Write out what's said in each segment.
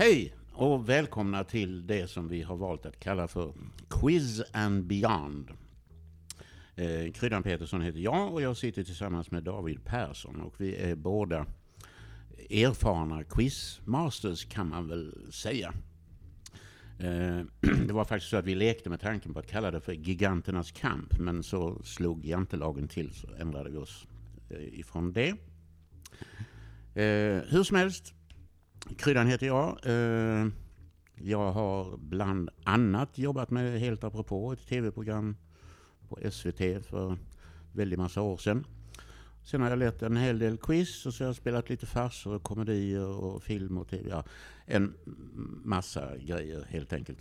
Hej och välkomna till det som vi har valt att kalla för Quiz and Beyond. Eh, Kryddan Petersson heter jag och jag sitter tillsammans med David Persson och vi är båda erfarna quizmasters kan man väl säga. Eh, det var faktiskt så att vi lekte med tanken på att kalla det för Giganternas kamp men så slog jantelagen till så ändrade vi oss eh, ifrån det. Eh, hur som helst, Kryddan heter jag. Eh, jag har bland annat jobbat med Helt apropå, ett tv-program på SVT för väldigt massa år sedan. Sen har jag lett en hel del quiz och så har jag spelat lite farser och komedier och film och tv. Ja, en massa grejer helt enkelt.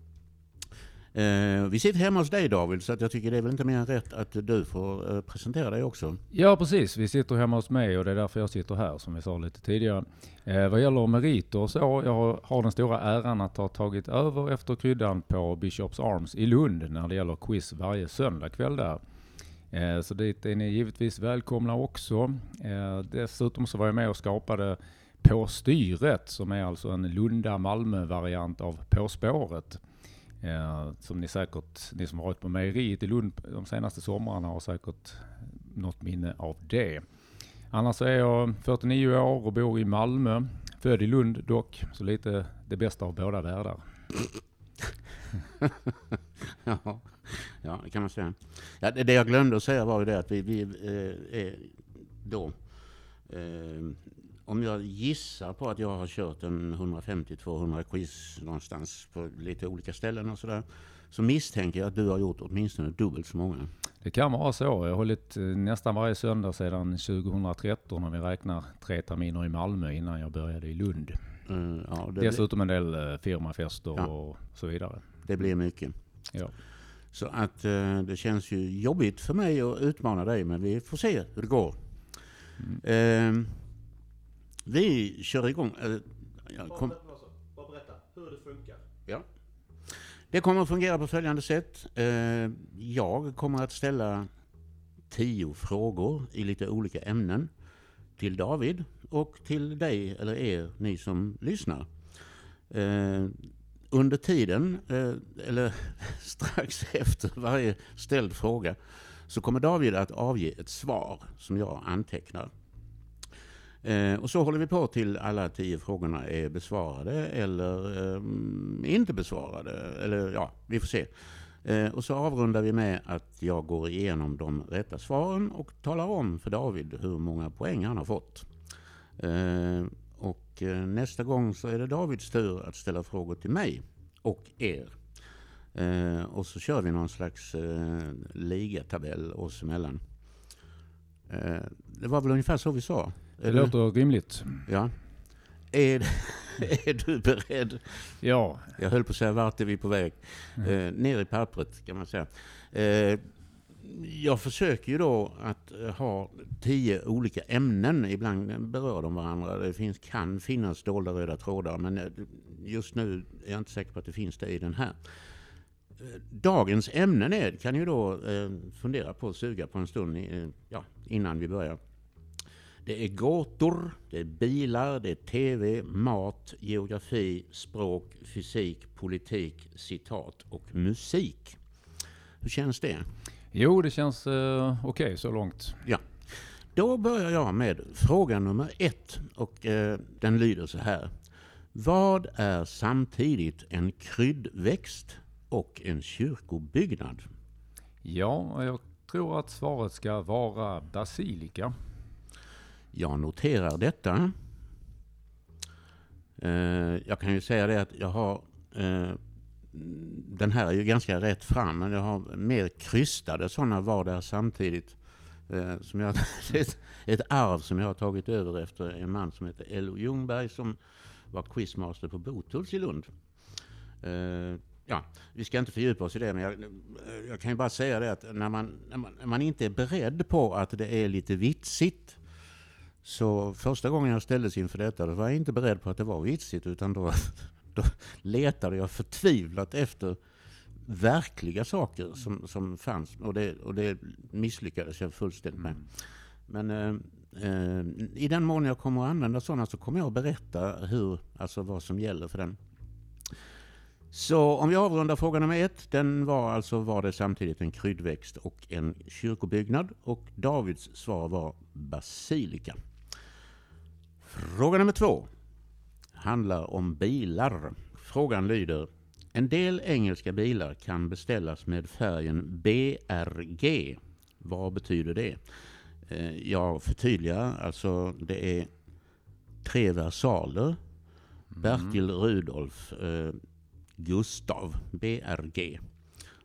Eh, vi sitter hemma hos dig David, så att jag tycker det är väl inte mer än rätt att du får eh, presentera dig också. Ja precis, vi sitter hemma hos mig och det är därför jag sitter här som vi sa lite tidigare. Eh, vad gäller meriter så, jag har den stora äran att ha tagit över efter kryddan på Bishops Arms i Lund när det gäller quiz varje söndagkväll där. Eh, så dit är ni givetvis välkomna också. Eh, dessutom så var jag med och skapade På styret som är alltså en Lunda-Malmö-variant av På spåret. Eh, som ni säkert, ni som har varit på mejeriet i Lund de senaste somrarna har säkert något minne av det. Annars är jag 49 år och bor i Malmö. Född i Lund dock, så lite det bästa av båda världar. ja, ja, det kan man säga. Ja, det, det jag glömde att säga var ju det att vi, vi eh, är då eh, om jag gissar på att jag har kört en 150-200 quiz någonstans på lite olika ställen och sådär. Så misstänker jag att du har gjort åtminstone dubbelt så många. Det kan vara så. Jag har hållit eh, nästan varje söndag sedan 2013 om vi räknar tre terminer i Malmö innan jag började i Lund. Mm, ja, Dessutom en del eh, firmafester ja. och så vidare. Det blir mycket. Ja. Så att det känns ju jobbigt för mig att utmana dig, men vi får se hur det går. Mm. Eh, vi kör igång. Äh, ja, kom. Bara berätta hur det funkar. Ja. Det kommer att fungera på följande sätt. Eh, jag kommer att ställa tio frågor i lite olika ämnen till David och till dig eller er, ni som lyssnar. Eh, under tiden, eh, eller strax efter varje ställd fråga, så kommer David att avge ett svar som jag antecknar. Eh, och så håller vi på till alla tio frågorna är besvarade eller eh, inte besvarade. Eller ja, vi får se. Eh, och så avrundar vi med att jag går igenom de rätta svaren och talar om för David hur många poäng han har fått. Eh, och eh, nästa gång så är det Davids tur att ställa frågor till mig och er. Eh, och så kör vi någon slags eh, ligatabell oss emellan. Eh, det var väl ungefär så vi sa. Det låter rimligt. Ja. Är, är du beredd? Ja. Jag höll på att säga, vart är vi på väg? Mm. Eh, ner i pappret kan man säga. Eh, jag försöker ju då att eh, ha tio olika ämnen. Ibland berör de varandra. Det finns, kan finnas dolda röda trådar, men eh, just nu är jag inte säker på att det finns det i den här. Eh, dagens ämnen är, kan ju då fundera på, suga på en stund ja, innan vi börjar. Det är gåtor, det är bilar, det är TV, mat, geografi, språk, fysik, politik, citat och musik. Hur känns det? Jo, det känns uh, okej okay, så långt. Ja. Då börjar jag med fråga nummer ett och uh, den lyder så här. Vad är samtidigt en kryddväxt och en kyrkobyggnad? Ja, jag tror att svaret ska vara basilika. Jag noterar detta. Eh, jag kan ju säga det att jag har eh, den här är ju ganska rätt fram, men jag har mer krystade sådana var där samtidigt. Eh, som jag, ett, ett arv som jag har tagit över efter en man som heter Ello Ljungberg som var quizmaster på Botuls i Lund. Ja, vi ska inte fördjupa oss i det, men jag, jag kan ju bara säga det att när man, när man, när man inte är beredd på att det är lite vitsigt så första gången jag ställdes inför detta då var jag inte beredd på att det var vitsigt utan då, då letade jag förtvivlat efter verkliga saker som, som fanns och det, och det misslyckades jag fullständigt med. Men eh, eh, i den mån jag kommer att använda sådana så kommer jag att berätta hur, alltså vad som gäller för den. Så om vi avrundar fråga nummer ett. Den var alltså, var det samtidigt en kryddväxt och en kyrkobyggnad? Och Davids svar var basilika. Fråga nummer två handlar om bilar. Frågan lyder. En del engelska bilar kan beställas med färgen BRG. Vad betyder det? Eh, Jag förtydligar, alltså det är tre versaler. Bertil Rudolf eh, Gustav, BRG.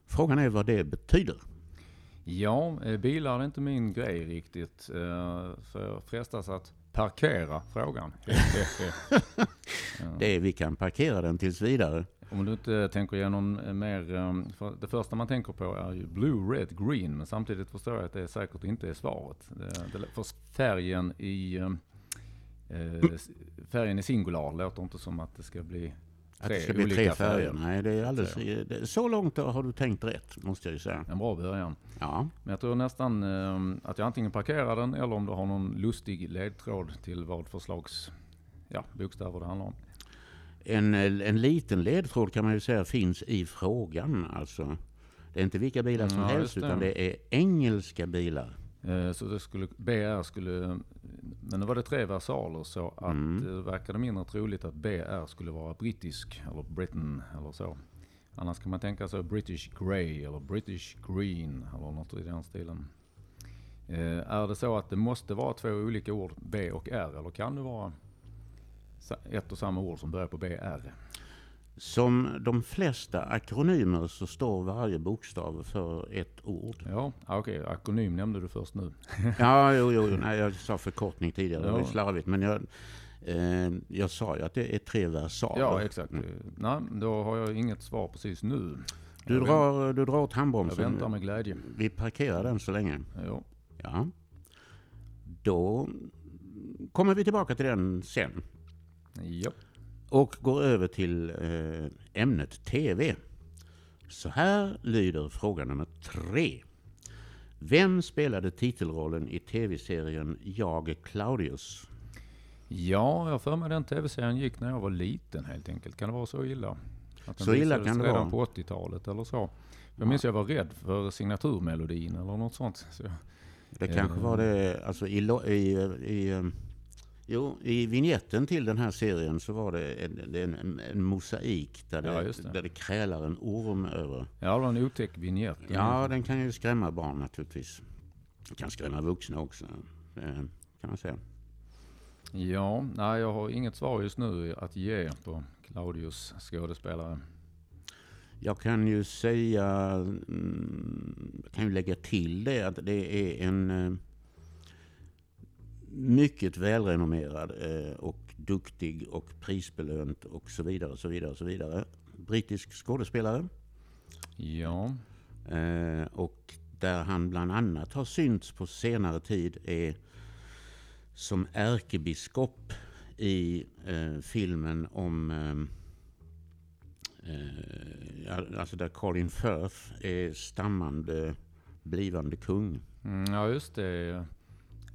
Frågan är vad det betyder. Ja, eh, bilar är inte min grej riktigt. eh, Så jag frestas att parkera frågan. Det är, vi kan parkera den tills vidare. Om du inte tänker igenom eh, mer, eh, för det första man tänker på är ju blue, red, green, men samtidigt förstår jag att det säkert inte är svaret. För färgen i, eh, eh, s- färgen i singular låter inte som att det ska bli Att tre det ska bli tre färger. färger. Nej, det är alldeles, Så. det, så långt har du tänkt rätt, måste jag ju säga. En bra början. Ja, Men jag tror nästan eh, att jag antingen parkerar den eller om du har någon lustig ledtråd till vad för slags ja, bokstäver det handlar om. en, en liten ledtråd kan man ju säga finns i frågan. Alltså, det är inte vilka bilar som Ja, helst, utan det är engelska bilar. Eh, Så det skulle, BR skulle, men nu var det tre versaler så att Mm. det verkade mindre troligt att BR skulle vara brittisk eller Britain eller så. Annars kan man tänka sig British Grey eller British Green eller något i den stilen. Eh, Är det så att det måste vara två olika ord, B och R, eller kan det vara ett och samma ord som börjar på BR? Som de flesta akronymer så står varje bokstav för ett ord. Ja, ah, okej, akronym nämnde du först nu. Ja, jo, jo, nej, jag sa förkortning tidigare, det var Ja. slarvigt. Men jag, eh, jag sa ju att det är tre versaler. Ja, exakt. Mm. Nej, då har jag inget svar precis nu. Du Jag drar, du drar åt Jag handbromsen. väntar med glädje. Vi parkerar den så länge. Ja. Ja. Då kommer vi tillbaka till den sen. Ja. Och går över till eh, ämnet TV. Så här lyder fråga nummer tre. Vem spelade titelrollen i tv-serien Jag Claudius? Ja, jag för mig den tv-serien gick när jag var liten helt enkelt. Kan det vara så illa? Att den Så illa kan det redan vara. på 80-talet eller så. Jag Ja. minns jag var rädd för signaturmelodin eller något sånt. Så, Det kanske Eh. var det, alltså i, i, i, eh, jo, i vignetten till den här serien så var det en, det en, en mosaik där det, Ja, det. där det krälar en orm över. ja, det var en otäck vignett. Ja, den kan ju skrämma barn naturligtvis. Den kan skrämma vuxna också, kan man säga. ja, nej jag har inget svar just nu att ge på Claudius skådespelare. Jag kan ju säga, mm, jag kan ju lägga till det att det är en eh, mycket välrenommerad eh, och duktig och prisbelönt och så vidare, så vidare, så vidare. Brittisk skådespelare. Ja, Eh, och där han bland annat har synts på senare tid är som ärkebiskop i eh, filmen om alltså där Colin Firth är stammande blivande kung. mm, ja just det.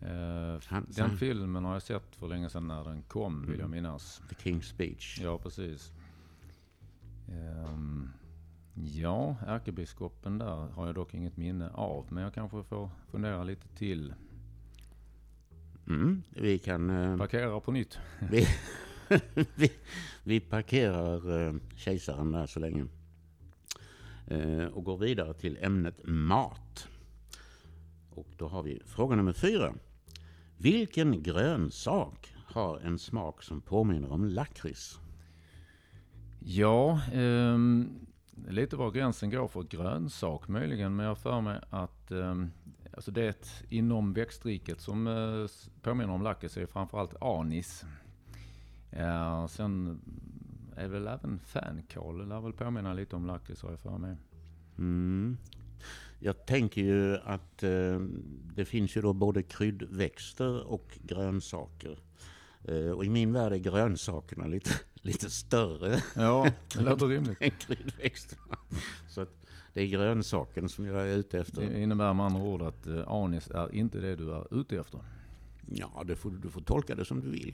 Eh, Han, den filmen har jag sett för länge sedan när den kom, vill jag minnas. The King's Speech. Ja, precis. Ehm, ja, ärkebiskopen där har jag dock inget minne av. Men jag kanske får fundera lite till. Mm, vi kan... Eh, Parkera på nytt. vi, vi, vi parkerar eh, kejsaren där så länge. Eh, och går vidare till ämnet mat. Och då har vi fråga nummer fyra. Vilken grönsak har en smak som påminner om lakrits? Ja, ehm, lite var gränsen går för grönsak möjligen. Men jag för mig att ehm, alltså det inom växtriket som eh, påminner om lakrits är framförallt anis. Ja, sen är väl även fänkål, det lär väl påminna lite om lakrits har jag för mig. Mm. Jag tänker ju att eh, det finns ju då både kryddväxter och grönsaker. Eh, och i min värld är grönsakerna lite, lite större Ja, det låter rimligt. än kryddväxterna. Så att det är grönsaken som jag är ute efter. Det innebär med andra ord att eh, anis är inte det du är ute efter. Ja, det får, du får tolka det som du vill.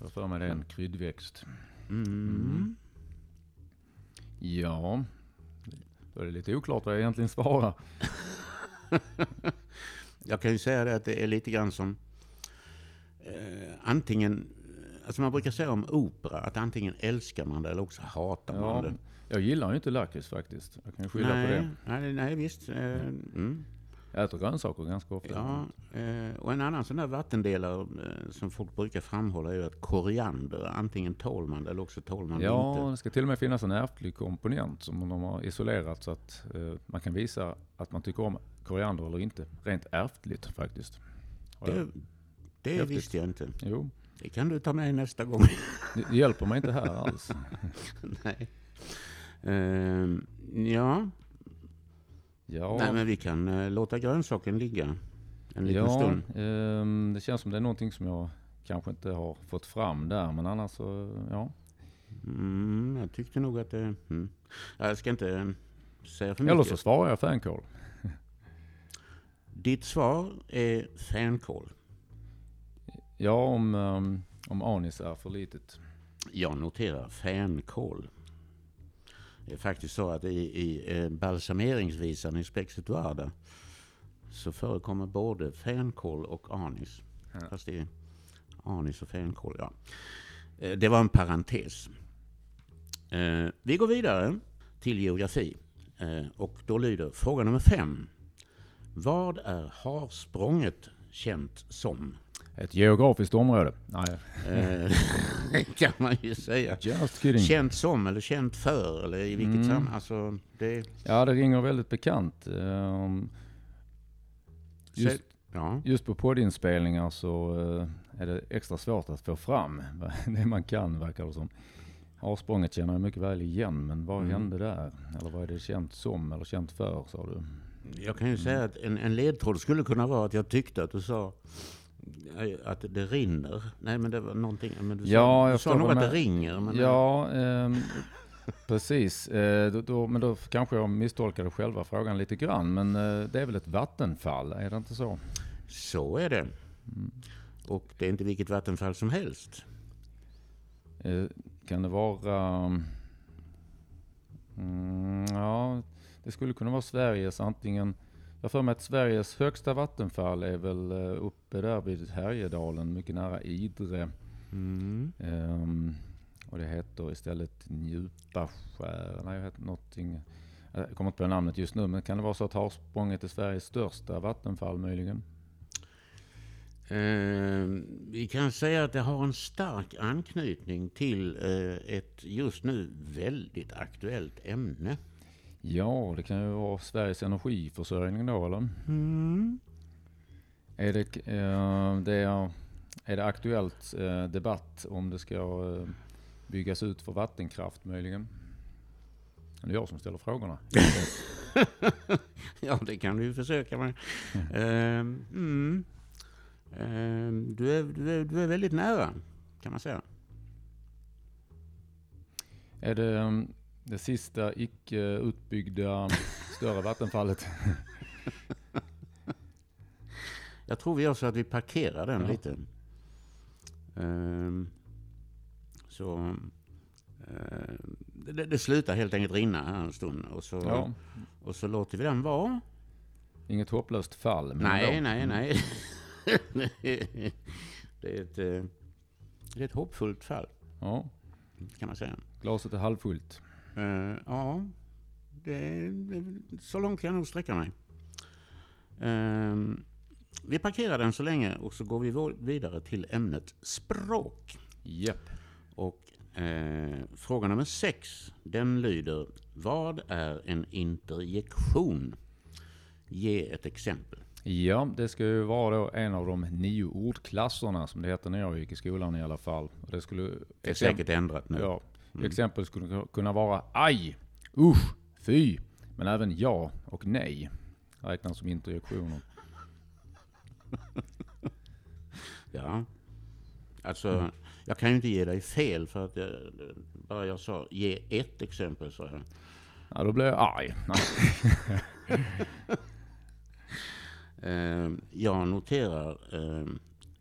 Jag för mig det är en kryddväxt. Mm. Ja, då är det lite oklart vad jag egentligen svarar. Jag kan ju säga det att det är lite grann som eh, antingen, alltså man brukar säga om opera att antingen älskar man det eller också hatar man Ja, det. jag gillar ju inte lakrits faktiskt. Jag kan ju skylla på nej, det. nej, nej, visst. Eh, mm. Jag äter grönsaker ganska ofta. Ja, eh, och en annan sån där vattendelare eh, som folk brukar framhålla är ju att koriander, antingen tål man det eller också tål man det Ja, inte. det ska till och med finnas en ärftlig komponent som de har isolerat så att eh, man kan visa att man tycker om koriander eller inte. Rent ärftligt faktiskt. Det, det Häftigt. visste jag inte. Jo, Det kan du ta med nästa gång. det, hjälper mig inte här alls. nej. Eh, ja, Ja, nej, men vi kan eh, låta grönsaken ligga en liten ja stund. ehm, det känns som det är någonting som jag kanske inte har fått fram där. Men annars så, ja. Mm, jag tyckte nog att det... Mm. Ja, Jag ska inte eh, säga för mycket. Eller så svarar jag fänkål. Ditt svar är fänkål. Ja, om, ehm, om anis är för litet. Jag noterar fänkål. Det är faktiskt så att i, i eh, balsameringsvisan i Spexituarda så förekommer både fänkål och anis. Ja. Fast det är anis och fänkål, ja. Eh, Det var en parentes. Eh, Vi går vidare till geografi. Och då lyder fråga nummer fem. Vad är havsprånget känt som? Ett geografiskt område. Nej, Eh, Det kan man ju säga. just kidding. Känt som eller känt för eller i vilket Mm. sammanhang? Alltså, det... Ja, det ringer väldigt bekant. Ehm, Just, Ja. just på poddinspelningar så eh, är det extra svårt att få fram det man kan, verkar det som. Havsprånget känner jag mycket väl igen, men vad Mm. hände där? Eller vad är det känt som eller känt för, sa du? Jag kan ju säga att en, en ledtråd skulle kunna vara att jag tyckte att du sa eh, att det rinner. Nej men det var någonting. Men du sa, Ja, du jag sa nog att det ringer. Men Ja, ehm, precis. Eh, då, då, men då kanske jag misstolkade själva frågan lite grann. Men eh, det är väl ett vattenfall, är det inte så? Så är det. Och det är inte vilket vattenfall som helst. Eh, kan det vara... Mm, ja, det skulle kunna vara Sveriges antingen... Jag för mig att Sveriges högsta vattenfall är väl eh, uppe där vid Härjedalen, mycket nära Idre. Mm. Ehm, och det heter istället Djupaskär. Nej, det heter någonting. Jag kommer inte på namnet just nu, men kan det vara så att Havsprånget är Sveriges största vattenfall möjligen? Eh, vi kan säga att det har en stark anknytning till eh, ett just nu väldigt aktuellt ämne. Ja, det kan ju vara Sveriges energiförsörjning då, eller? Mm. Är det, eh, det är, är det aktuellt eh, debatt om det ska eh, byggas ut för vattenkraft möjligen? Det är jag som ställer frågorna. Ja, det kan du ju försöka med. Ehm, mm. Ehm, du, är, du, är, du är väldigt nära, kan man säga. Är det eh, det sista icke utbyggda större vattenfallet? Jag tror vi gör så att vi parkerar den Ja. lite. Ehm, så ehm, det, det slutar helt enkelt rinna här en stund. Och så, Ja, och så låter vi den vara. inget hopplöst fall. Nej, ändå. nej, Mm. nej. det, är ett, eh, det är ett hoppfullt fall, Ja, kan man säga. glaset är halvfullt. Eh, ja, det, det, så långt kan jag nog sträcka mig. Ehm, vi parkerar den så länge och så går vi vidare till ämnet språk. Japp. Och eh, fråga nummer sex, den lyder Vad är en interjektion? Ge ett exempel. Ja, det ska ju vara en av de nio ordklasserna som det hette när jag gick i skolan i alla fall. Det skulle... Det är säkert ändrat nu. Ja, Mm. exempel skulle kunna vara aj, usch, fy, men även ja och nej räknas som interjektioner. Ja. Alltså, jag kan ju inte ge dig fel för att jag, bara jag sa ge ett exempel så här. Ja, då blir jag arg. Nej. Eh, jag noterar eh,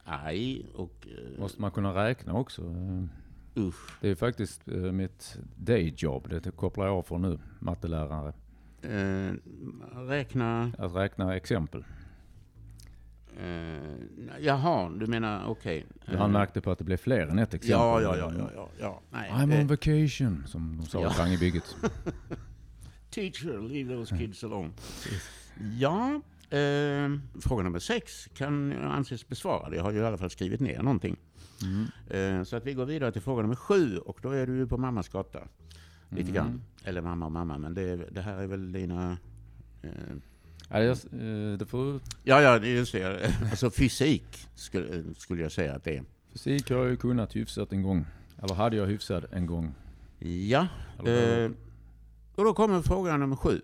aj och... Eh, Måste man kunna räkna också? Eh, Usch. Det är faktiskt eh, mitt dayjob. Det kopplar jag av för nu, mattelärare. Eh, räkna... Att räkna exempel. Eh, jaha, du menar okej. Han märkte på att det blev fler än ett exempel. Ja, ja, ja, ja, ja, ja. Nej, I'm eh, on vacation, som de sa Ja. i Fangebygget. Teacher, leave those kids alone. Ja, eh, fråga nummer sex kan anses besvarad. Jag har ju i alla fall skrivit ner någonting. Mm. Eh, så att vi går vidare till fråga nummer sju och då är du ju på mammas gata. Lite Mm. grann. Eller mamma och mamma, men det, det här är väl dina... Eh, Ja, jag, eh, det får, ja, ja, just det. Alltså fysik skulle, skulle jag säga att det är. fysik har jag ju kunnat hyfsat en gång. Eller hade jag hyfsat en gång. Ja, Eller, eh, och då kommer fråga nummer sju.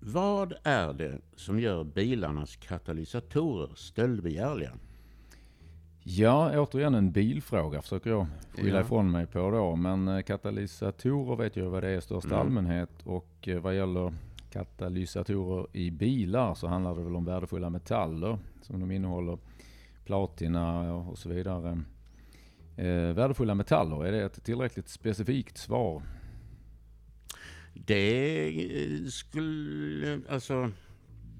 Vad är det som gör bilarnas katalysatorer stöldbegärliga? Ja, återigen en bilfråga försöker jag skylla Ja. ifrån mig på då. Men eh, katalysatorer vet jag vad det är i största Mm. allmänhet. Och eh, vad gäller katalysatorer i bilar så handlar det väl om värdefulla metaller som de innehåller. Platina och så vidare. Eh, värdefulla metaller, är det ett tillräckligt specifikt svar? Det eh, skulle, alltså,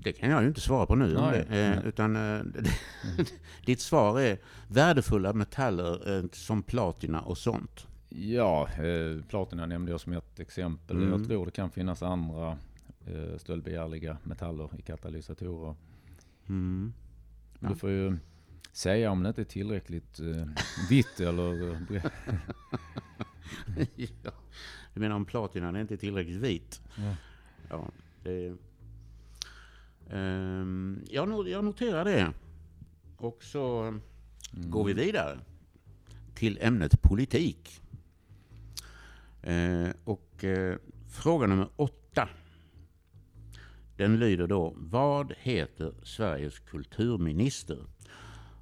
det kan jag ju inte svara på nu. Nej, det, eh, nej. utan eh, ditt svar är värdefulla metaller eh, som platina och sånt. Ja, platina nämnde jag som ett exempel. Mm. Jag tror det kan finnas andra stöldbegärliga metaller i katalysatorer. Mm. Ja. Du får ju säga om det inte är tillräckligt vitt eller... ja. Du menar om platinan är inte tillräckligt vit? Ja. Ja, det... Ehm, jag, jag noterar det. Och så Mm. går vi vidare till ämnet politik. Eh, och eh, fråga nummer åtta. Den lyder då, vad heter Sveriges kulturminister?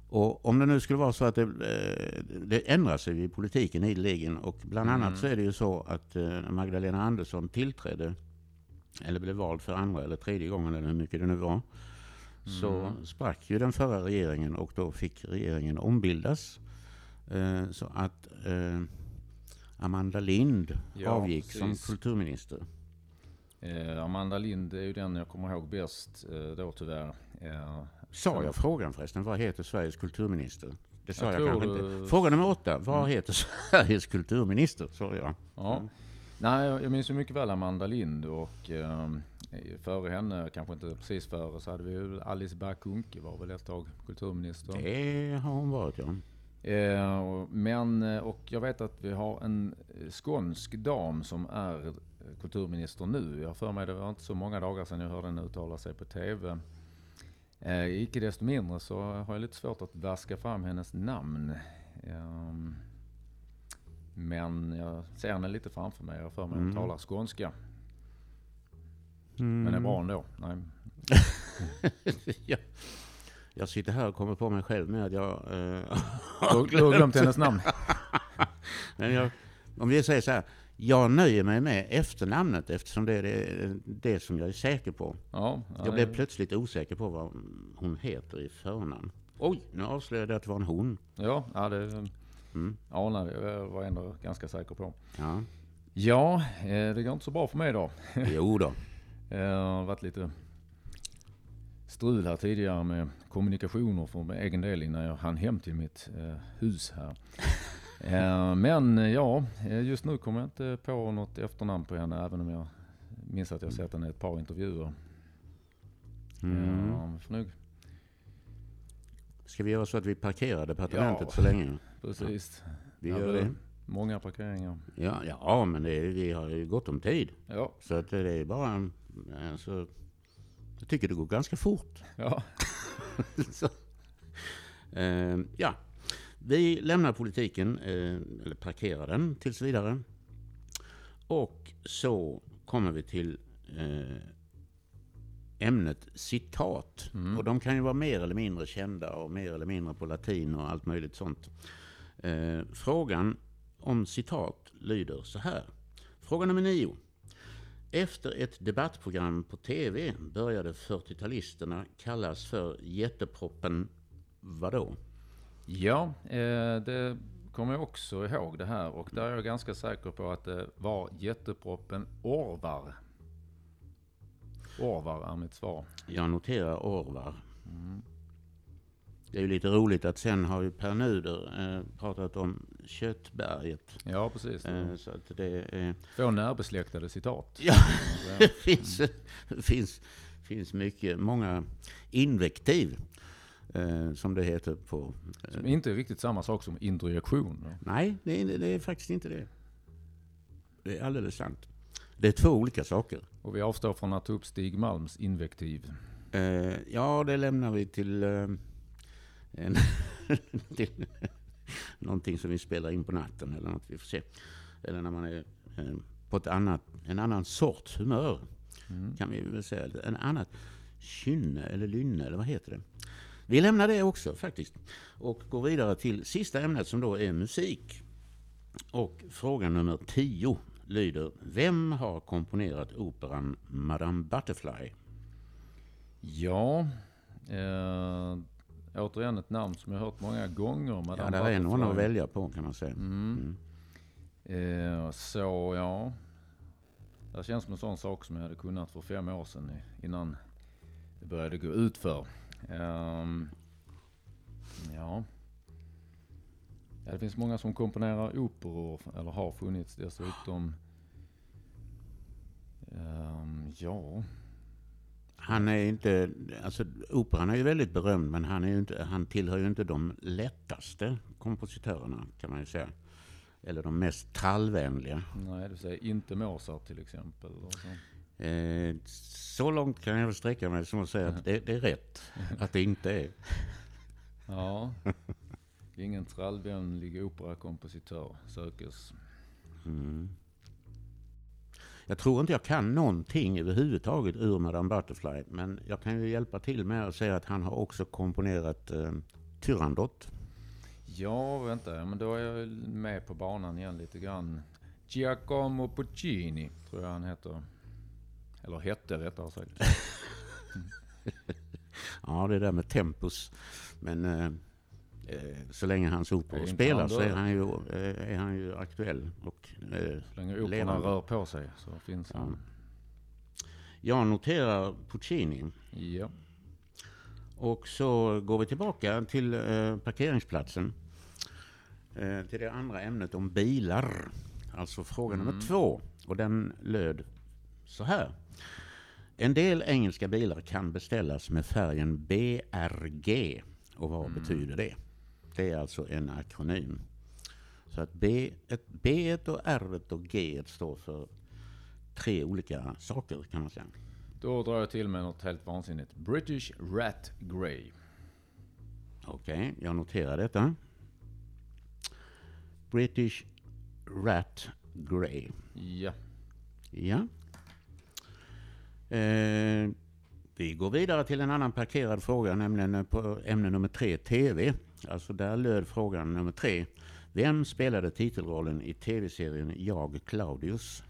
Och om det nu skulle vara så att det, eh, det ändrar sig i politiken ideligen och bland Mm. annat så är det ju så att eh, Magdalena Andersson tillträdde eller blev vald för andra eller tredje gången eller hur mycket det nu var. Så Mm. sprack ju den förra regeringen och då fick regeringen ombildas. Eh, så att eh, Amanda Lind Ja, avgick som precis. kulturminister. Eh, Amanda Lind är ju den jag kommer ihåg bäst eh, då tyvärr. Eh, Sa jag frågan förresten? Vad heter Sveriges kulturminister? Det sa Jag jag, kanske du- inte. Fråga nummer åtta. Vad Mm. heter Sveriges kulturminister? Sa jag. ja. Nej, jag minns ju mycket väl Amanda Lind och eh, före henne, kanske inte precis före, så hade vi ju Alice Bah var väl ett tag kulturminister. Det har hon varit ja. Eh, men, eh, och jag vet att vi har en skånsk dam som är kulturminister nu. Jag har för mig det var inte så många dagar sedan jag hörde henne uttala sig på TV. Eh, icke desto mindre så har jag lite svårt att vaska fram hennes namn. Ehm, men jag ser henne lite framför mig. Jag för mig att hon Mm. talar skånska. Mm. Men är bra ändå. Nej. ja. Jag sitter här och kommer på mig själv med att jag... Eh, Du, har glömt hennes namn. men jag om vi säger så här. Jag nöjer mig med efternamnet eftersom det är det, det som jag är säker på. Ja, ja, Jag blev plötsligt osäker på vad hon heter i förnamn. Oj, nu avslöjade jag att det var en hon. Ja, ja det Mm. anade jag. Var ändå ganska säker på. Ja, Ja, eh, det går inte så bra för mig idag. jo då. Det har varit lite strul här tidigare med kommunikationer för min egen del innan jag hann hem till mitt eh, hus här. Eh, men eh, ja, eh, just nu kommer jag inte på något efternamn på henne även om jag minns att jag sett henne i ett par intervjuer. Mm. Eh, får nog, Ska vi göra så att vi parkerar departementet Ja. så länge? precis. Vi Ja, gör det-. Många parkeringar. Ja, ja men det, vi har ju gott om tid. Ja, Så att det är bara... Alltså, jag tycker det går ganska fort. ja. så. Eh, ja, vi lämnar politiken, eh, eller parkerar den tills vidare. Och så kommer vi till eh, ämnet citat. Mm. Och de kan ju vara mer eller mindre kända och mer eller mindre på latin och allt möjligt sånt. Eh, frågan om citat lyder så här. Fråga nummer nio. Efter ett debattprogram på TV började 40-talisterna kallas för jätteproppen vadå? Ja, eh, det kommer jag också ihåg det här och där är jag ganska säker på att det var jätteproppen Orvar. Orvar är mitt svar. Jag noterar Orvar. Det är ju lite roligt att sen har ju Per Nuder eh, pratat om Köttberget. Ja, precis. Eh, så att det är... Två närbesläktade citat. Ja, det finns, finns, finns mycket, många invektiv. Eh, som det heter på... Som inte är riktigt samma sak som introjektion. Nej, det är, det är faktiskt inte det. Det är alldeles sant. Det är två olika saker. Och vi avstår från att ta upp Stig Malms invektiv. Eh, ja, det lämnar vi till, eh, en, till någonting som vi spelar in på natten eller något. Vi får se. Eller när man är eh, på ett annat, en annan sorts humör. Mm. Kan vi väl säga. En annat kynne eller lynne eller vad heter det? Vi lämnar det också faktiskt. Och går vidare till sista ämnet som då är musik. Och fråga nummer 10 lyder. Vem har komponerat operan Madame Butterfly? Ja, eh, återigen ett namn som jag hört många gånger. Ja, Madame där är någon att välja på kan man säga. Mm. Eh, så ja, det känns som en sån sak som jag hade kunnat för fem år sedan innan det började gå ut för. Ehm, ja. Ja, det finns många som komponerar operor, eller har funnits dessutom. Ehm, ja, Han är inte, alltså operan är ju väldigt berömd men han, är ju inte, han tillhör ju inte de lättaste kompositörerna kan man ju säga. Eller de mest trallvänliga. nej du säger inte Mozart till exempel. Så. Eh, så långt kan jag sträcka mig som att säga att det, det är rätt. Att det inte är. Ja, ingen trallvänlig operakompositör sökes. Mm. Jag tror inte jag kan någonting överhuvudtaget ur Madame Butterfly. Men jag kan ju hjälpa till med att säga att han har också komponerat eh, Turandot. Ja, vänta, men då är jag med på banan igen lite grann. Giacomo Puccini, tror jag han heter. Eller hette rättare sagt. Ja, det där med tempus. Men eh, så länge hans operor spelar så är han ju, eh, är han ju aktuell. Och, eh, Så länge operorna Levande. rör på sig så finns Ja. han. jag noterar Puccini. Ja. Och så går vi tillbaka till eh, parkeringsplatsen. Eh, till det andra ämnet om bilar. Alltså fråga Mm. nummer två. Och den löd så här. En del engelska bilar kan beställas med färgen BRG. Och vad Mm. betyder det? Det är alltså en akronym. Så att B, ett, B och R och G står för tre olika saker kan man säga. Då drar jag till med något helt vansinnigt. British Rat Grey. Okej, jag noterar detta. British Rat Grey. Ja. Ja. Eh, vi går vidare till en annan parkerad fråga, nämligen på ämne nummer tre, TV. Alltså där löd frågan nummer tre. Vem spelade titelrollen i tv-serien Jag Claudius?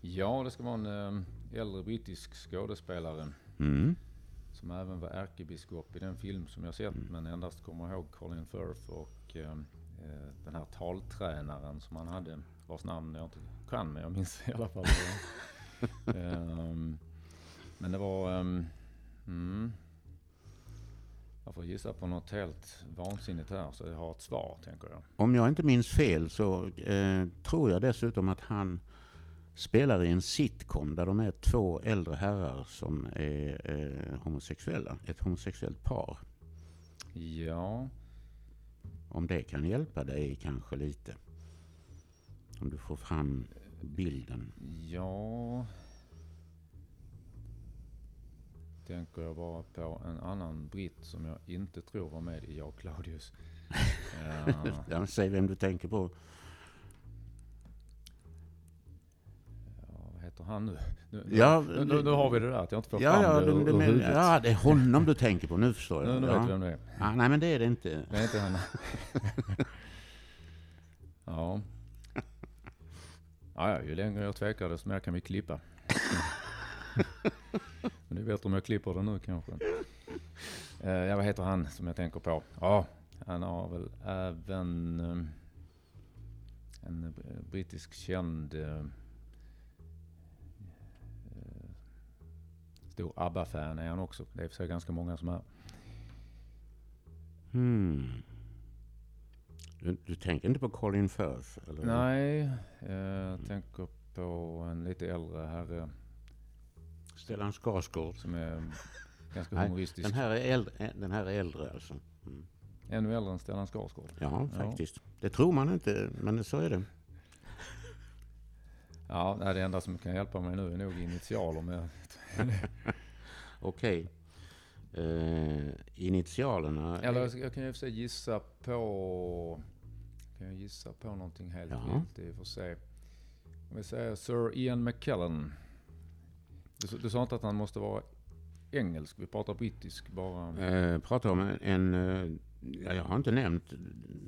Ja, det ska vara en eh, äldre brittisk skådespelare. Mm. Som även var ärkebiskop i den film som jag sett men endast kommer ihåg Colin Firth och eh, eh, den här taltränaren som han hade vars namn jag inte kan men jag minns i alla fall. Ehm, men det var... ehm, mm, jag får gissa på något helt vansinnigt här så jag har ett svar tänker jag. Om jag inte minns fel så eh, tror jag dessutom att han spelar i en sitcom där de är två äldre herrar som är eh, homosexuella. Ett homosexuellt par. Ja, Om det kan hjälpa dig kanske lite. Om du får fram bilden. ja... Tänker jag bara på en annan britt som jag inte tror var med i Jag Claudius. Ja, säg vem du tänker på. Ja, vad heter han nu? Nu, Ja, nu, nu, nu har vi det där att jag inte får Ja, fram ja, det du, ur, du, ur huvudet. ja, det är honom du tänker på. Nu förstår jag. nu nu ja. vet vi vem det är. Ja, nej, men det är det inte. Det är inte han. ja. Ja, ja, ju längre jag tvekar desto mer kan vi klippa. Men det är bättre om jag klipper det nu kanske. Eh, ja, vad heter han som jag tänker på? Ja, han har väl även... eh, en brittisk känd eh, stor ABBA-fan är han också. Det är för sig ganska många som är. Hmm. Du, du tänker inte på Colin Firth? Eller? Nej, jag tänker på en lite äldre herre Stellan Skarsgård? som är ganska Nej, humoristisk. Den här är äldre, den här är äldre alltså? Mm. Ännu äldre än Stellan Skarsgård. Ja, Ja. faktiskt. Det tror man inte, men så är det. Ja, det enda som kan hjälpa mig nu är nog initialer. Men Okej. Eh, initialerna... Eller jag- jag kan ju för gissa på... Kan jag gissa på någonting helt Ja. vilt i och för sig. Om vi säger Sir Ian McKellen. Du, sa- du sa inte att han måste vara engelsk, vi pratar brittisk bara. Eh, pratar om en... en eh, ja, jag har inte nämnt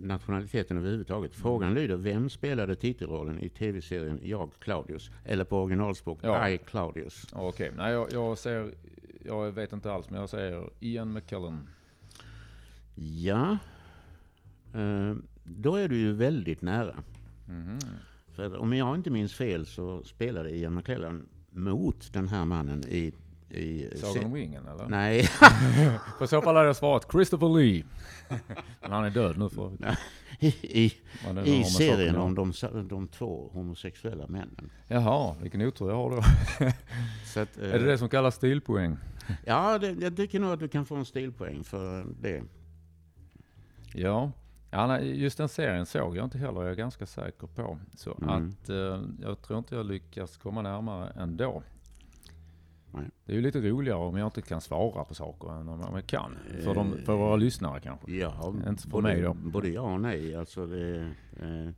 nationaliteten överhuvudtaget. Frågan lyder, vem spelade titelrollen i tv-serien Jag Claudius? Eller på originalspråk, Ja. I Claudius. Okej, nej jag, jag säger... Jag vet inte alls, men jag säger Ian McKellen. Ja, eh, då är du ju väldigt nära. Mhm. För om jag inte minns fel så spelade Ian McKellen mot den här mannen i... i Sagan om ringen eller? Nej, För i så fall hade jag svarat Christopher Lee. men han är död nu för i, i, serien om de, de två homosexuella männen. Jaha, vilken otur jag har då. Att, eh, Är det det som kallas stilpoäng? Ja, det, jag tycker nog att du kan få en stilpoäng för det. Ja. Ja nej, just den serien såg jag inte heller, jag är ganska säker på. Så Mm. att eh, jag tror inte jag lyckas komma närmare ändå. Nej. Det är ju lite roligare om jag inte kan svara på saker än om jag kan. För, de, Eh, för våra lyssnare kanske. Ja, Inte för både, mig då. både ja och nej. Alltså det, eh,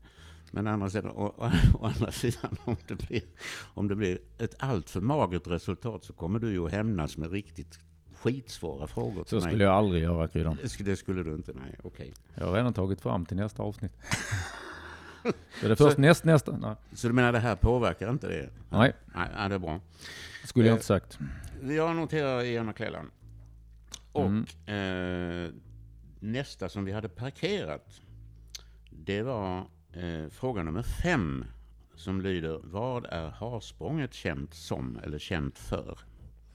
men andra sidan, å, å andra sidan om, det blir, om det blir ett alltför magert resultat så kommer du ju att hämnas med riktigt skitsvåra frågor Så skulle jag aldrig göra Kryddan. Det skulle- du inte, nej. Okej. Jag har redan tagit fram till nästa avsnitt. Så det är först näst, nästa. Nej, Så du menar det här påverkar inte det? nej Nej, nej det är bra. skulle jag Eh, inte sagt. Jag noterar Ian McClellan. Och Mm. eh, nästa som vi hade parkerat, det var eh, fråga nummer fem. Som lyder, vad är harsprånget känt som eller känt för?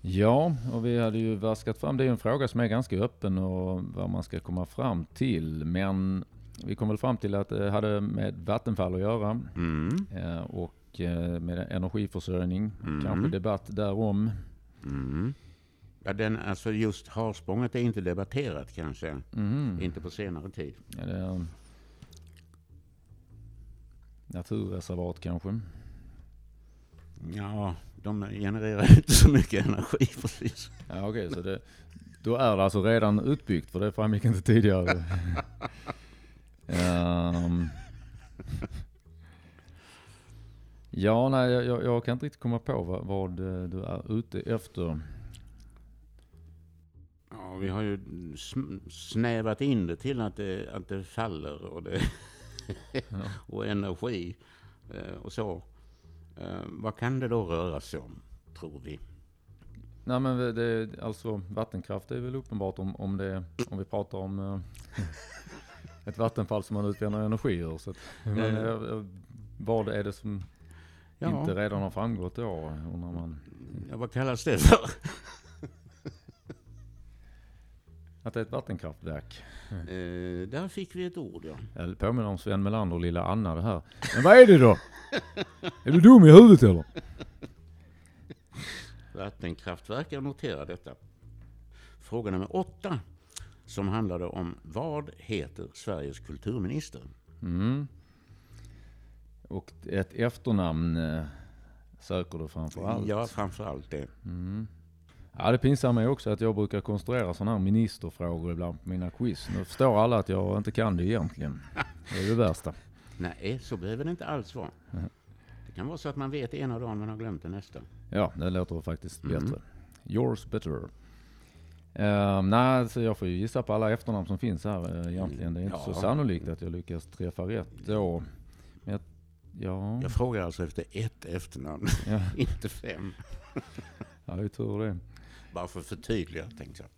Ja, och vi hade ju vaskat fram. Det är en fråga som är ganska öppen och vad man ska komma fram till. Men vi kom väl fram till att det hade med Vattenfall att göra Mm, eh, och eh, med energiförsörjning. Mm. Kanske debatt därom. mm. Ja, den, alltså just harsprånget är inte debatterat kanske, Mhm. inte på senare tid. Är det en naturreservat kanske? Ja, de genererar inte så mycket energi precis. Ja, okej, så det, då är det alltså redan utbyggt för det framgick inte tidigare. Ehm. ja, nej, jag- jag, kan inte riktigt komma på vad, vad eh, du är ute efter. Ja, vi har ju snävat in det till att det, att det faller och, det och energi eh, och så. Eh, Vad kan det då röra sig om, tror vi? Nej men det, alltså vattenkraft är väl uppenbart om, om, det, om vi pratar om eh, ett vattenfall som man utvinner energi ur. Så att, men, Eh. eh, vad är det som Ja, inte redan har framgått då? Undrar man. ja, vad kallas det för? Att det är ett vattenkraftverk. Eh, där fick vi ett ord, ja. Jag påminner om Sven Melander och lilla Anna det här. Men vad är det då? Är du dum i huvudet eller? Vattenkraftverk, jag noterar detta. Fråga nummer åtta, som handlade om vad heter Sveriges kulturminister? Mm. Och ett efternamn eh, söker du framför allt. Ja, framför allt det. Mm. Ja, det pinsamma är också att jag brukar konstruera sådana här ministerfrågor ibland på mina quiz. Nu förstår alla att jag inte kan det egentligen. Det är det värsta. Nej, så behöver det inte alls vara. Mhm. Det kan vara så att man vet ena dagen men har glömt det nästa. Ja, det låter faktiskt Mm. bättre. Yours better. Uh, nej, så jag får ju gissa på alla efternamn som finns här uh, egentligen. Det är inte så Ja. sannolikt att jag lyckas träffa rätt då. Men jag, ja, Jag frågar alltså efter ett efternamn, inte fem. ja, det är tur det. Bara för att förtydliga, tänkte jag.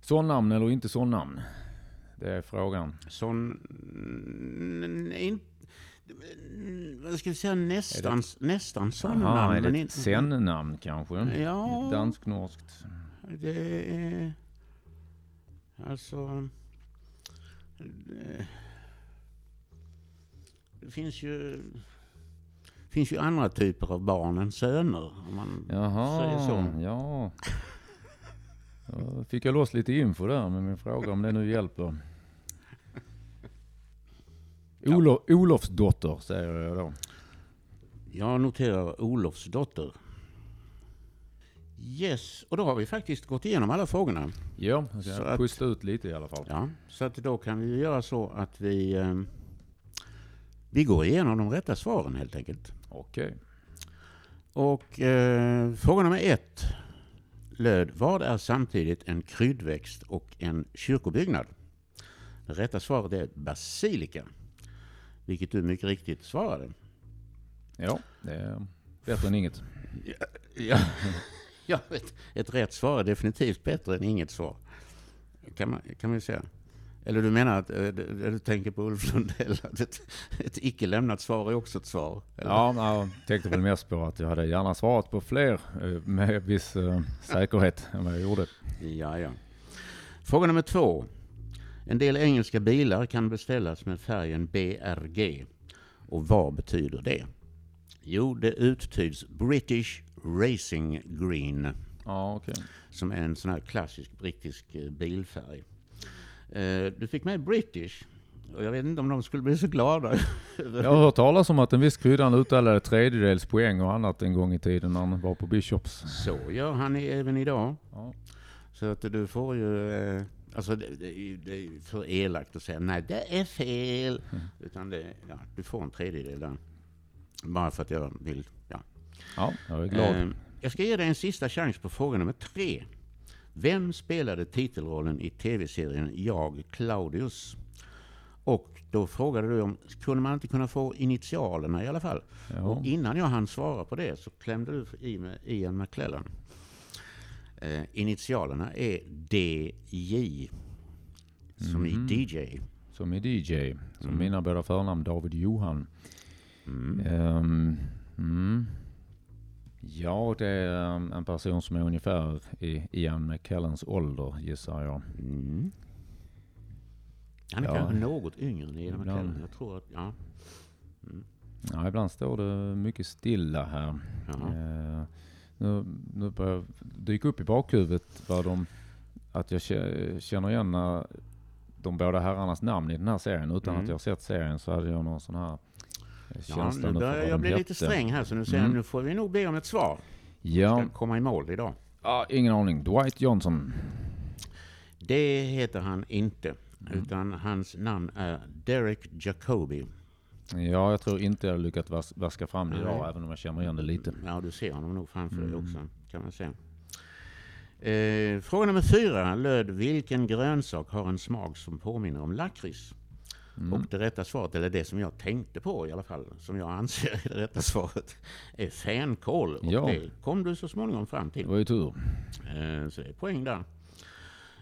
Sån namn eller inte sån namn? Det är frågan. Sån... n- in- vad ska vi säga, nästan, nästan sådana Aha, namn. är det ett sen-namn kanske? Ja. Dansk-norskt? Det är... Alltså... Det, det finns ju... Finns ju andra typer av barn än söner. Om man säger Jaha, så. ja. Då fick jag loss lite info där med min fråga om det nu hjälper. Olo, Olofsdotter säger jag då. Jag noterar Olofsdotter. Yes, och då har vi faktiskt gått igenom alla frågorna. Ja, jag Så ska att- pusta ut lite i alla fall. Ja, så att då kan vi göra så att vi... Eh, vi går igenom de rätta svaren helt enkelt. Okej. Och eh, fråga nummer ett löd, vad är samtidigt en kryddväxt och en kyrkobyggnad? Det rätta svaret är basilika, vilket du mycket riktigt svarade. Ja, det är bättre än inget. Ja, ja ett, ett rätt svar är definitivt bättre än inget svar. Kan man, kan man ju säga. Eller du menar att eh, du, tänker på Ulf Lundell, att ett, ett icke lämnat svar är också ett svar? eller? Ja, jag tänkte väl mest på att jag hade gärna svarat på fler eh, med viss eh, säkerhet än vad jag gjorde. Ja, ja. Fråga nummer två. En del engelska bilar kan beställas med färgen BRG. Och vad betyder det? Jo, det uttyds British Racing Green, Ja, okej. som är en sån här klassisk brittisk bilfärg. Eh, Du fick med British, och jag vet inte om de skulle bli så glada. Jag har hört talas om att en viss kryddan utdelade tredjedels poäng och annat en gång i tiden när han var på Bishops. Så gör han även idag. Ja. Så att du får ju... eh, Alltså det, det, det är för elakt att säga nej, det är fel. Utan det, ja, du får en tredjedel där. Bara för att jag vill... Ja. Ja, jag är glad. Eh, jag ska ge dig en sista chans på fråga nummer tre. Vem spelade titelrollen i tv-serien Jag, Claudius? Och då frågade du om, kunde man inte kunna få initialerna i alla fall? Ja. Och innan jag hann svara på det så klämde du i med Ian McClellan. Eh, initialerna är DJ. Som Mhm. i DJ. Som är DJ. Som Mm. mina båda förnamn David Johan. Mm. Ehm, mm. Ja, det är um, en person som är ungefär i Ian McKellens ålder gissar jag. Mm. Han är Ja. kanske något yngre än Ian. McClellan. Jag tror att, ja. Ja, ibland står det mycket stilla här. Eh, nu, nu börjar dyka upp i bakhuvudet vad de, att jag kä- känner igen när de båda herrarnas namn i den här serien. Utan Mm. att jag sett serien så hade jag någon sån här eh, Ja, nu börjar jag bli lite sträng här så nu säger jag, Mm. nu får vi nog be om ett svar. Ja, Ska komma i mål idag. ah, ingen aning. Dwight Johnson. Det heter han inte. Mm. Utan hans namn är Derek Jacobi. Ja, jag tror inte jag lyckats vas- vaska fram det idag, även om jag känner igen det lite. Ja, du ser honom nog framför dig Mm. också, kan man säga. Eh, fråga nummer fyra löd, vilken grönsak har en smak som påminner om lakrits? Mm. Och det rätta svaret, eller det som jag tänkte på i alla fall, som jag anser är det rätta svaret, är fänkål. Och Ja. det kom du så småningom fram Det till. var ju tur. Eh, så det är poäng där.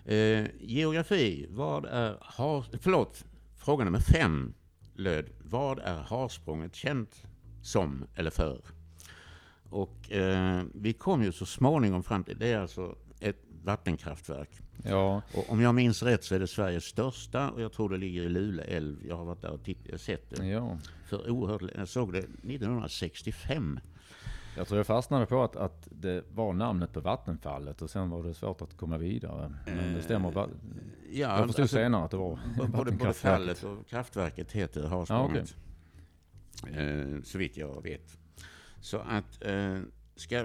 Eh, geografi, vad är har, Förlåt, fråga nummer fem löd, vad är harsprånget känt som eller för? Och eh, vi kom ju så småningom fram till, det är alltså vattenkraftverk. Ja, Och om jag minns rätt så är det Sveriges största och jag tror det ligger i Lule älv. Jag har varit där och titt- sett det ja. för oerhört. Jag såg det 1965. Jag tror jag fastnade på att, att det var namnet på vattenfallet och sen var det svårt att komma vidare. Men det stämmer. Va- Ja, jag förstod alltså, senare att det var Både, både fallet och kraftverket heter Harsprånget. eh, så vitt jag vet. Så att, eh, ska,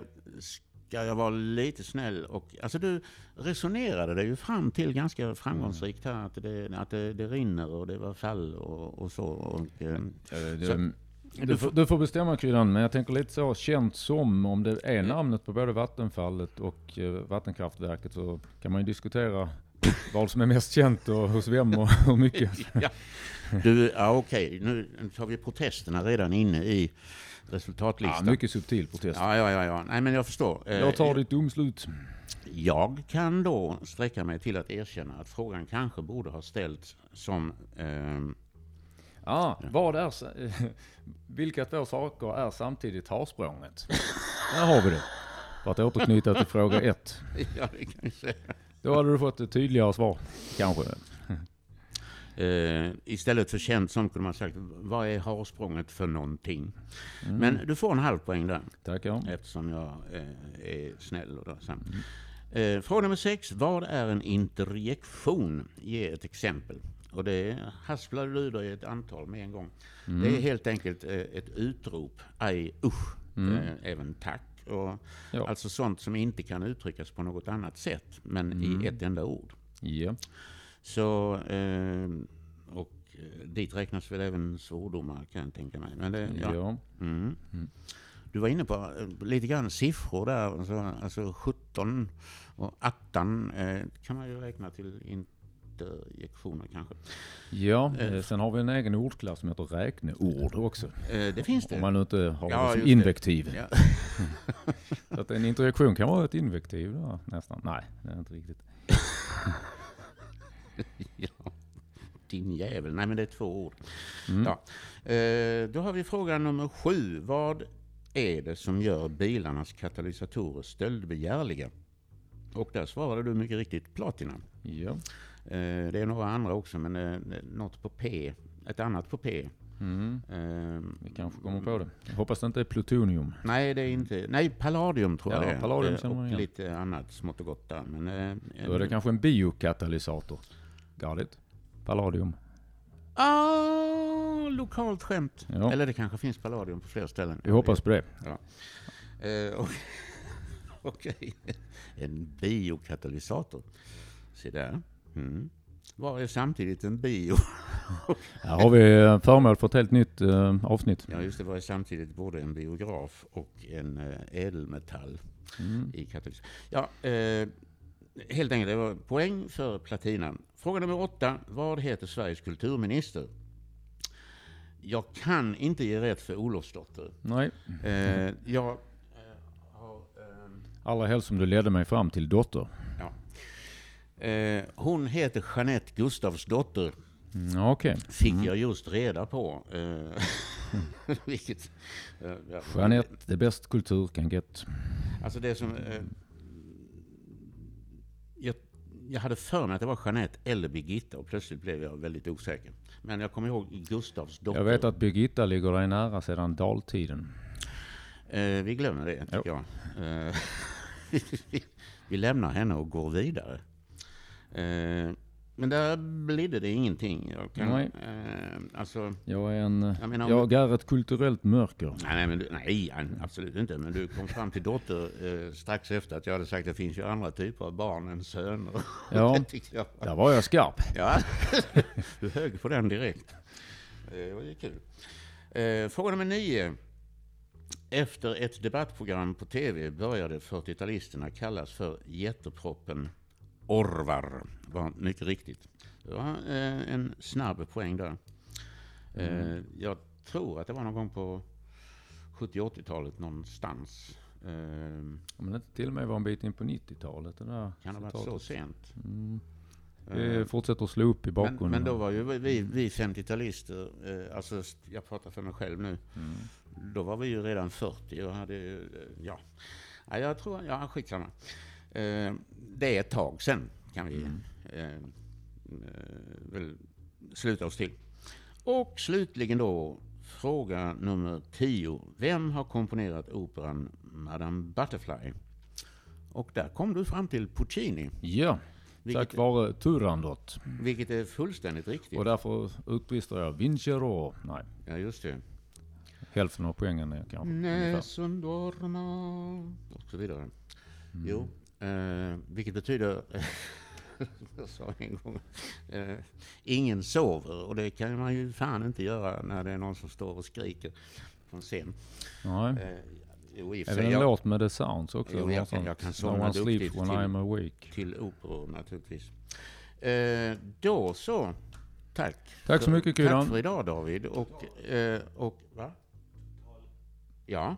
ska jag vara lite snäll och... Alltså du resonerade det ju fram till ganska framgångsrikt här. Att det, att det, det rinner och det var fall och, och så. Och, eh, Eh, det- Så- du, får, du får bestämma kryddan, men jag tänker lite så, känt som, om det är namnet på både vattenfallet och eh, vattenkraftverket så kan man ju diskutera vad som är mest känt och hos vem och hur mycket. ja. Du, ja, okej. Nu har vi protesterna redan inne i Ja, resultatlistan. mycket subtil protest. Ja, ja, ja, ja. Nej, men jag förstår. Eh, Jag tar ditt domslut. Jag kan då sträcka mig till att erkänna att frågan kanske borde ha ställts som... ehm, Ah, vad är, vilka två saker är samtidigt harsprånget? Där har vi det. För att återknyta till fråga ett. Ja, det kan jag säga. Då hade du fått ett tydligare svar, kanske. Eh, istället för känt som kunde man sagt, vad är harsprånget för någonting? Mm. Men du får en halv poäng där, Tackar. eftersom jag eh, är snäll. Och sen. Eh, fråga nummer sex, vad är en interjektion? Ge ett exempel. Och det hasplar du dig ett antal med en gång. Det är helt enkelt eh, ett utrop, aj usch, Mm. eh, även tack. Och, Ja. Alltså sånt som inte kan uttryckas på något annat sätt, men Mm. i ett enda ord. Ja. Så, eh, och eh, dit räknas väl även svordomar kan jag tänka mig. Men det, ja. Ja. Mm. Du var inne på eh, lite grann siffror där. Alltså, alltså 17 och 18 eh, kan man ju räkna till interjektioner kanske. Ja, eh, sen har vi en egen ordklass som heter räkneord också. Eh, det finns det. Om man nu inte har Ja, det som just det. invektiv. Ja. Så att en interjektion kan vara ett invektiv då, nästan. Nej, det är inte riktigt. ja. Din jävel. Nej men det är två ord. Mm. Ja. Eh, då har vi fråga nummer sju. Vad är det som gör bilarnas katalysatorer stöldbegärliga? Och där svarade du mycket riktigt platina. Ja. Eh, det är några andra också, men eh, något på P. Ett annat på P. Mm. Eh, Vi kanske kommer på det. Jag hoppas det inte är plutonium. nej, det är inte. Nej, palladium tror jag Ja, det är. palladium Och lite annat smått och gott där. Men, Då är det kanske en biokatalysator. Got it? Palladium. Ah, lokalt skämt. Ja. Eller det kanske finns palladium på fler ställen. Vi hoppas på det. Eh, och- Okej. En biokatalysator. Se där. Mm. Vad är samtidigt en bio? Här har vi eh, föremål för ett helt nytt eh, avsnitt. Ja, just det. Vad är samtidigt både en biograf och en eh, ädelmetall Mm. i katalysator? Ja, eh, helt enkelt. Det var poäng för platina. Fråga nummer åtta. Vad heter Sveriges kulturminister? Jag kan inte ge rätt för Olofsdotter. Nej, Eh, jag eh, har... Eh, allra helst som du ledde mig fram till dotter. Eh, hon heter Jeanette Gustavsdotter, Mm, Okej. fick jag just reda på. Eh, vilket, eh, ja, Jeanette, the best kultur can get. Alltså det som... Jag, hade för mig att det var Jeanette eller Birgitta och plötsligt blev jag väldigt osäker. Men jag kommer ihåg Gustavsdotter. Jag vet att Birgitta ligger dig nära sedan daltiden. Eh, vi glömmer det, tycker jag. Eh, vi, vi lämnar henne och går vidare. Eh, men där blidde det ingenting. Jag kan, Nej. Eh, alltså, Jag är en... Jag menar, jag är ett kulturellt mörker. Nej, nej, men du, nej, absolut inte. Men du kom fram till dotter eh, strax efter att jag hade sagt att det finns ju andra typer av barn än söner. Ja. jag. Där var jag skarp. Ja, du högg på den direkt. Eh, Det var ju kul. Eh, Fråga nummer nio. Efter ett debattprogram på tv började 40-talisterna kallas för jätteproppen Orvar. var mycket riktigt. Det var eh, en snabb poäng där. Eh, Jag tror att det var någon gång på 70-80-talet någonstans. Eh, Men det till och med var en bit in på 90-talet. Det där Kan det ha varit så sent? Mm. Eh, Vi fortsätter att slå upp i Men, bakgrunden. men då var ju vi, vi 50-talister, eh, alltså jag pratar för mig själv nu, Mm. då var vi ju redan 40 och hade eh, ja jag tror, ja skitsamma. Eh, det är ett tag sen kan vi Mm. eh, eh, väl sluta oss till. Och slutligen då, fråga nummer 10. Vem har komponerat operan Madame Butterfly? Och där kom du fram till Puccini, Ja, vilket, tack vare Turandot. vilket är fullständigt riktigt. Och därför utbrister jag Vincero. Nej, Ja, just det. hälften av poängen är kanske. Nessun dorma och så vidare. Mm. Jo, eh, vilket betyder, jag sa en gång, eh, ingen sover. Och det kan man ju fan inte göra när det är någon som står och skriker från scen. Nej. Eh, jo, Är det en jag, låt med The Sounds också? Jo, jag jag kan No somna sleeps duktigt till- till operor naturligtvis. Eh, då så, tack. Tack så mycket Tack Kudan. för idag David. Och, eh, och va? Ja.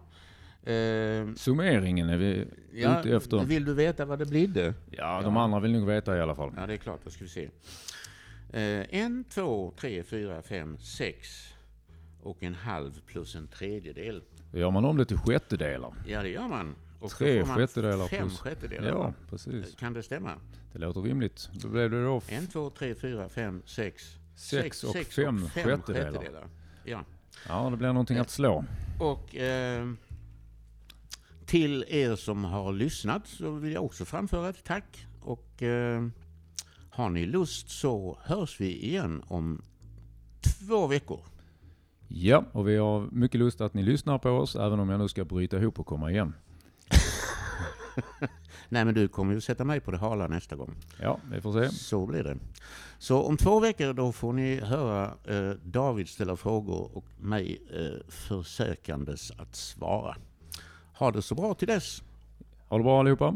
Eh, Summeringen är vi Ja, ute efter. Vill du veta vad det blidde? Ja, de andra vill nog veta i alla fall. Ja, det är klart. Då ska vi se. Eh, en, två, tre, fyra, fem, sex och en halv plus en tredjedel. Då gör man om det till sjättedelar. Ja, det gör man. Och Tre sjättedelar Fem plus- sjättedelar. Ja, precis. Kan det stämma? Det låter rimligt. Då blev det då En, två, tre, fyra, fem, sex. Sex och fem sjättedelar. Ja. Ja, det blir någonting att slå. Och eh, till er som har lyssnat så vill jag också framföra ett tack. Och eh, har ni lust så hörs vi igen om två veckor. Ja, och vi har mycket lust att ni lyssnar på oss, även om jag nu ska bryta ihop och komma igen. Nej men du kommer ju sätta mig på det hala nästa gång. Ja, vi får se. Så blir det. Så om två veckor då får ni höra eh, David ställa frågor och mig eh, försökandes att svara. Ha det så bra till dess. Ha det bra allihopa.